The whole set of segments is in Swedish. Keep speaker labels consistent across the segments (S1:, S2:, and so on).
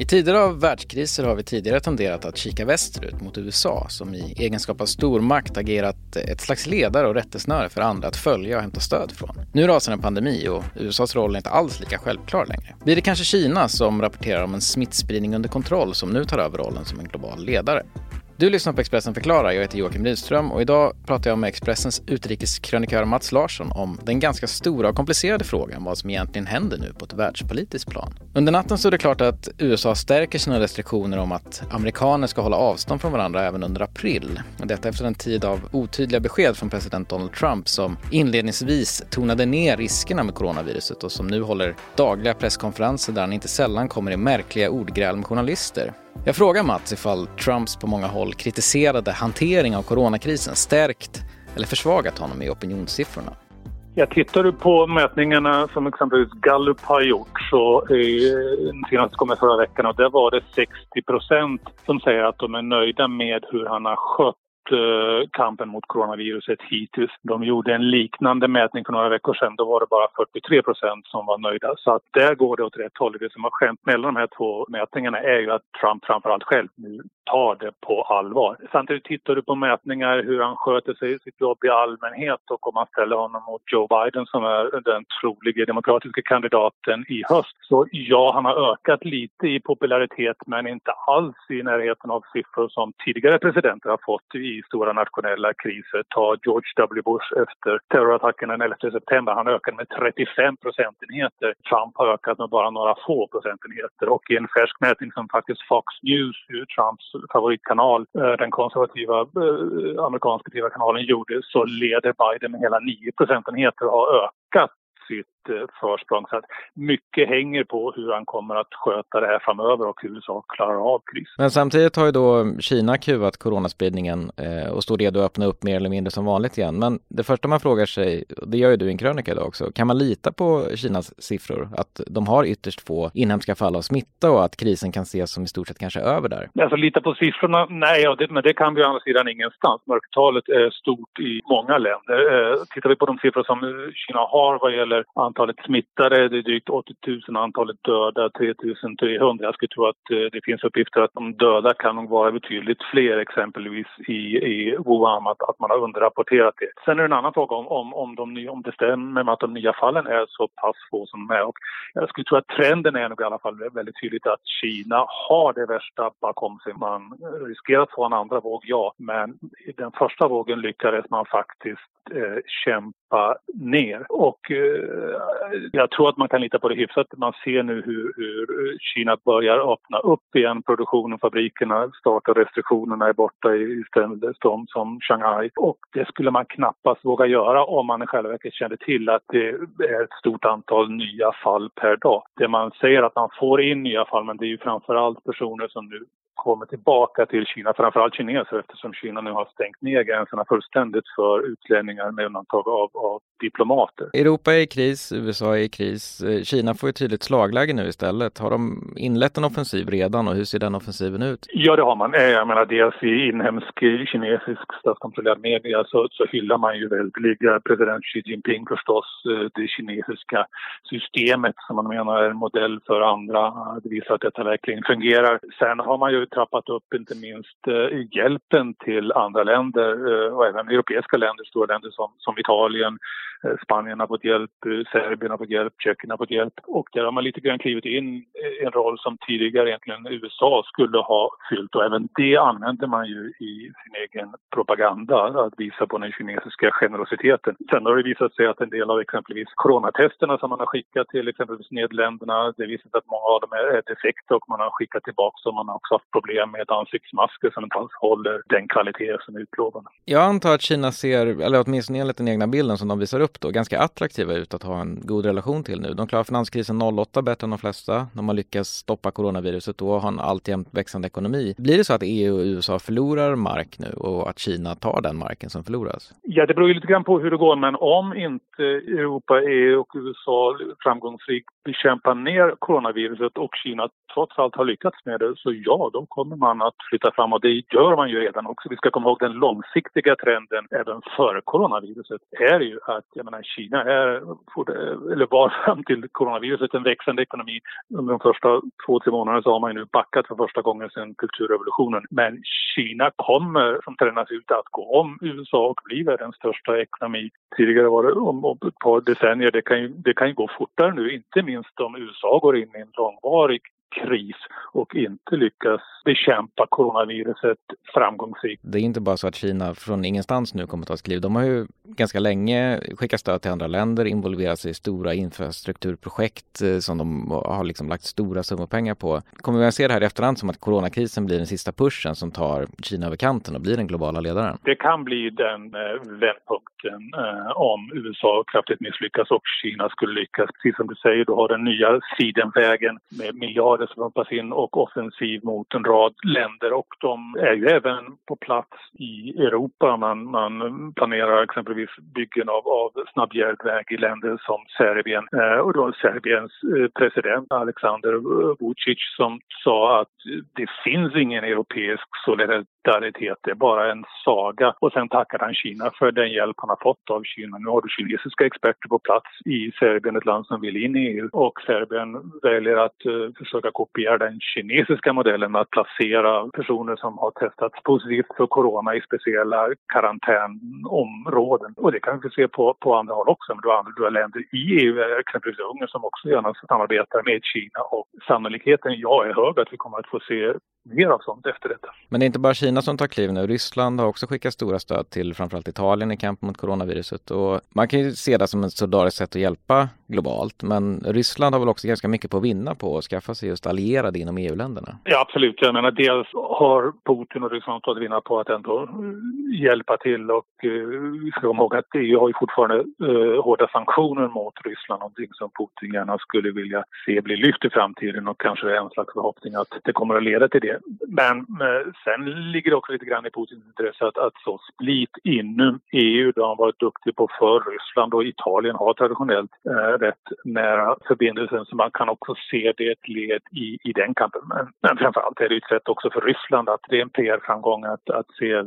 S1: I tider av världskriser har vi tidigare tenderat att kika västerut mot USA som i egenskap av stormakt agerat ett slags ledare och rättesnöre för andra att följa och hämta stöd från. Nu rasar en pandemi och USAs roll är inte alls lika självklar längre. Blir det kanske Kina som rapporterar om en smittspridning under kontroll som nu tar över rollen som en global ledare? Du lyssnar på Expressen förklarar. Jag heter Joakim Rydström och idag pratar jag med Expressens utrikeskrönikör Mats Larsson om den ganska stora och komplicerade frågan vad som egentligen händer nu på ett världspolitiskt plan. Under natten stod det klart att USA stärker sina restriktioner om att amerikaner ska hålla avstånd från varandra även under april. Detta efter en tid av otydliga besked från president Donald Trump som inledningsvis tonade ner riskerna med coronaviruset och som nu håller dagliga presskonferenser där han inte sällan kommer i märkliga ordgräl med journalister. Jag frågar Mats ifall Trumps på många håll kritiserade hantering av coronakrisen stärkt eller försvagat honom i opinionssiffrorna.
S2: Jag tittar du på mätningarna som exempelvis Gallup har gjort så eh, senast kom kom förra veckan och där var det 60 procent som säger att de är nöjda med hur han har skött Eh, kampen mot coronaviruset hittills. De gjorde en liknande mätning för några veckor sedan. Då var det bara 43 procent som var nöjda. Så att där går det åt rätt håll. Det som har skämt mellan de här två mätningarna är ju att Trump framförallt själv nu tar det på allvar. Samtidigt tittar du på mätningar hur han sköter sig i sitt jobb i allmänhet och om man ställer honom mot Joe Biden som är den troliga demokratiska kandidaten i höst. Så ja, han har ökat lite i popularitet men inte alls i närheten av siffror som tidigare presidenter har fått i stora nationella kriser. Ta George W Bush efter terrorattacken den 11 september. Han ökade med 35 procentenheter. Trump har ökat med bara några få procentenheter. Och i en färsk mätning som faktiskt Fox News, Trumps favoritkanal, eh, den konservativa eh, amerikanska TV-kanalen gjorde, så leder Biden med hela 9 procentenheter och har ökat sitt försprång. Så att mycket hänger på hur han kommer att sköta det här framöver och hur USA klarar av krisen.
S1: Men samtidigt har ju då Kina kuvat coronaspridningen eh, och står redo att öppna upp mer eller mindre som vanligt igen. Men det första man frågar sig, och det gör ju du i en krönika idag också, kan man lita på Kinas siffror? Att de har ytterst få inhemska fall av smitta och att krisen kan ses som i stort sett kanske över där?
S2: Alltså lita på siffrorna? Nej, ja, det, men det kan vi å andra sidan ingenstans. Mörkertalet är stort i många länder. Eh, tittar vi på de siffror som Kina har vad gäller antalet Antalet smittade, det är drygt 80 000, antalet döda 3 300. Jag skulle tro att eh, det finns uppgifter att de döda kan nog vara betydligt fler exempelvis i, i Wuhan, att, att man har underrapporterat det. Sen är det en annan fråga om, om, om, de, om det stämmer med att de nya fallen är så pass få som de är. Och jag skulle tro att trenden är nog i alla fall väldigt tydligt att Kina har det värsta bakom sig. Man riskerar att få en andra våg, ja, men i den första vågen lyckades man faktiskt eh, kämpa ner. Och eh, jag tror att man kan lita på det hyfsat. Man ser nu hur, hur eh, Kina börjar öppna upp igen produktionen, fabrikerna startar, restriktionerna är borta i städer som, som Shanghai. Och det skulle man knappast våga göra om man i själva verket kände till att det är ett stort antal nya fall per dag. Det man säger att man får in nya fall, men det är ju framförallt personer som nu kommer tillbaka till Kina, framförallt kineser eftersom Kina nu har stängt ner gränserna fullständigt för utlänningar med undantag av, av diplomater.
S1: Europa är i kris, USA är i kris. Eh, Kina får ett tydligt slagläge nu istället. Har de inlett en offensiv redan och hur ser den offensiven ut?
S2: Ja, det har man. Eh, jag menar dels i inhemsk kinesisk statskontrollerad media så, så hyllar man ju väldeliga president Xi Jinping förstås, eh, det kinesiska systemet som man menar är en modell för andra. Det visar att detta verkligen fungerar. Sen har man ju trappat upp inte minst eh, hjälpen till andra länder eh, och även europeiska länder, stora länder som, som Italien, Eh, Spanien har fått hjälp, eh, Serbien har fått hjälp, Tjeckien har fått hjälp. Och där har man lite grann klivit in en roll som tidigare egentligen USA skulle ha fyllt och även det använder man ju i sin egen propaganda, att visa på den kinesiska generositeten. Sen har det visat sig att en del av exempelvis coronatesterna som man har skickat till exempelvis Nederländerna, det visar sig att många av dem är defekta och man har skickat tillbaka och man har också haft problem med ansiktsmasker som inte alls håller den kvalitet som är utlovad.
S1: Jag antar att Kina ser, eller åtminstone enligt den egna bilden som de visar upp då ganska attraktiva ut att ha en god relation till nu. De klarar finanskrisen 08 bättre än de flesta. De har lyckats stoppa coronaviruset och har en alltjämt växande ekonomi. Blir det så att EU och USA förlorar mark nu och att Kina tar den marken som förloras?
S2: Ja, det beror ju lite grann på hur det går, men om inte Europa, EU och USA framgångsrikt bekämpar ner coronaviruset och Kina trots allt har lyckats med det, så ja, då kommer man att flytta fram och det gör man ju redan också. Vi ska komma ihåg den långsiktiga trenden även före coronaviruset är ju att jag menar, Kina är, eller var fram till coronaviruset en växande ekonomi. Under de första två, tre månaderna så har man ju nu backat för första gången sedan kulturrevolutionen. Men Kina kommer som tränas ut att gå om USA och bli världens största ekonomi. Tidigare var det om, om ett par decennier. Det kan, ju, det kan ju gå fortare nu, inte minst om USA går in i en långvarig kris och inte lyckas bekämpa coronaviruset framgångsrikt.
S1: Det är inte bara så att Kina från ingenstans nu kommer att ta ett kliv. De har ju ganska länge skickat stöd till andra länder, involverat sig i stora infrastrukturprojekt eh, som de har liksom lagt stora summor pengar på. Kommer vi att se det här i efterhand som att coronakrisen blir den sista pushen som tar Kina över kanten och blir den globala ledaren?
S2: Det kan bli den eh, vändpunkten eh, om USA kraftigt misslyckas och Kina skulle lyckas. Precis som du säger, du har den nya sidenvägen med miljarder som pumpas in och offensiv mot en rad länder och de är ju även på plats i Europa. Man, man planerar exempelvis byggen av, av snabbjärnväg i länder som Serbien eh, och då Serbiens eh, president Alexander Vucic som sa att det finns ingen europeisk solidaritet, det är bara en saga. Och sen tackar han Kina för den hjälp han har fått av Kina. Nu har du kinesiska experter på plats i Serbien, ett land som vill in i EU och Serbien väljer att uh, försöka kopiera den kinesiska modellen att placera personer som har testats positivt för corona i speciella karantänområden. Och det kan vi se på, på andra håll också. Men du har andra länder i EU, exempelvis Ungern, som också gärna samarbetar med Kina. Och sannolikheten, ja, är hög att vi kommer att få se mer av sånt efter detta.
S1: Men det är inte bara Kina som tar kliv nu. Ryssland har också skickat stora stöd till framförallt Italien i kampen mot coronaviruset. Och man kan ju se det som ett solidariskt sätt att hjälpa globalt. Men Ryssland har väl också ganska mycket på att vinna på att skaffa sig just allierade inom EU-länderna?
S2: Ja, absolut. Jag menar, dels har Putin och Ryssland tagit vinna på att ändå eh, hjälpa till och vi ska komma ihåg att EU har ju fortfarande uh, hårda sanktioner mot Ryssland, någonting som Putin gärna skulle vilja se bli lyft i framtiden och kanske är en slags förhoppning att det kommer att leda till det. Men uh, sen ligger det också lite grann i Putins intresse att, att så split inom EU. Det har han varit duktig på för Ryssland och Italien har traditionellt rätt nära förbindelsen så man kan också se det ett led i, i den kampen. Men, men framförallt är det ett sätt också för Ryssland att det är en PR-framgång att, att se eh,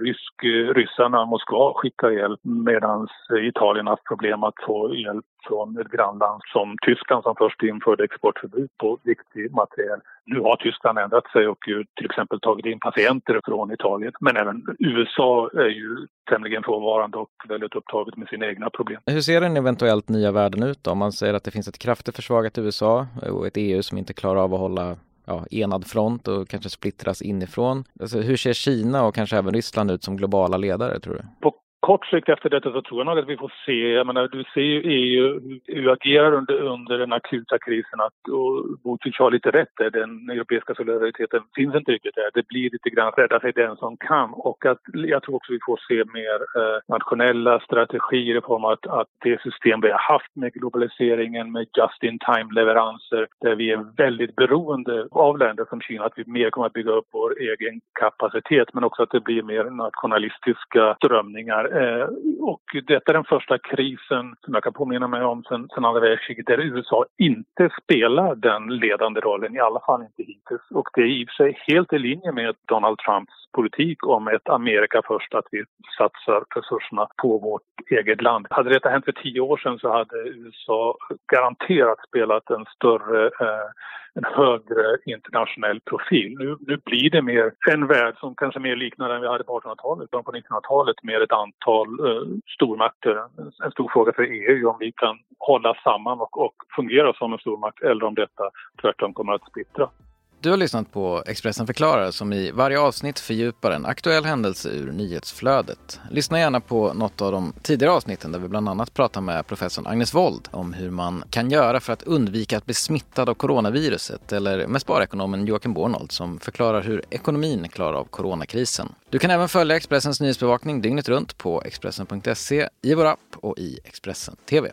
S2: rysk, eh, ryssarna, Moskva, skicka hjälp medan Italien haft problem att få hjälp från ett grannland som Tyskland som först införde exportförbud på viktig materiel. Nu har Tyskland ändrat sig och ju till exempel tagit in patienter från Italien. Men även USA är ju tämligen frånvarande och väldigt upptaget med sina egna problem.
S1: Hur ser den eventuellt nya världen ut då? Om man säger att det finns ett kraftigt försvagat USA och ett EU som inte klarar av att hålla ja, enad front och kanske splittras inifrån. Alltså, hur ser Kina och kanske även Ryssland ut som globala ledare tror du?
S2: På kort sikt efter detta så tror jag nog att vi får se, jag menar du ser ju EU, EU agerar under, under den akuta krisen att, och Botic har lite rätt där, den europeiska solidariteten finns inte riktigt där. Det blir lite grann rädda sig den som kan. Och att jag tror också vi får se mer eh, nationella strategier i form av att, att det system vi har haft med globaliseringen, med just-in-time-leveranser där vi är väldigt beroende av länder som Kina, att vi mer kommer att bygga upp vår egen kapacitet men också att det blir mer nationalistiska strömningar. Eh, och detta är den första krisen som jag kan påminna mig om sen, sen andra världskriget där USA inte spelar den ledande rollen, i alla fall inte hittills. Och det är i och för sig helt i linje med Donald Trumps politik om ett Amerika först, att vi satsar resurserna på vårt eget land. Hade detta hänt för tio år sedan så hade USA garanterat spelat en större eh, en högre internationell profil. Nu, nu blir det mer en värld som kanske mer liknar den vi hade på 1800-talet, på 1900-talet med ett antal eh, stormakter. En, stor fråga för EU om vi kan hålla samman och, och fungera som en stormakt eller om detta tvärtom kommer att splittra.
S1: Du har lyssnat på Expressen förklarar som i varje avsnitt fördjupar en aktuell händelse ur nyhetsflödet. Lyssna gärna på något av de tidigare avsnitten där vi bland annat pratar med professorn Agnes Wold om hur man kan göra för att undvika att bli smittad av coronaviruset eller med sparekonomen Joakim Bornold som förklarar hur ekonomin klarar av coronakrisen. Du kan även följa Expressens nyhetsbevakning dygnet runt på Expressen.se, i vår app och i Expressen TV.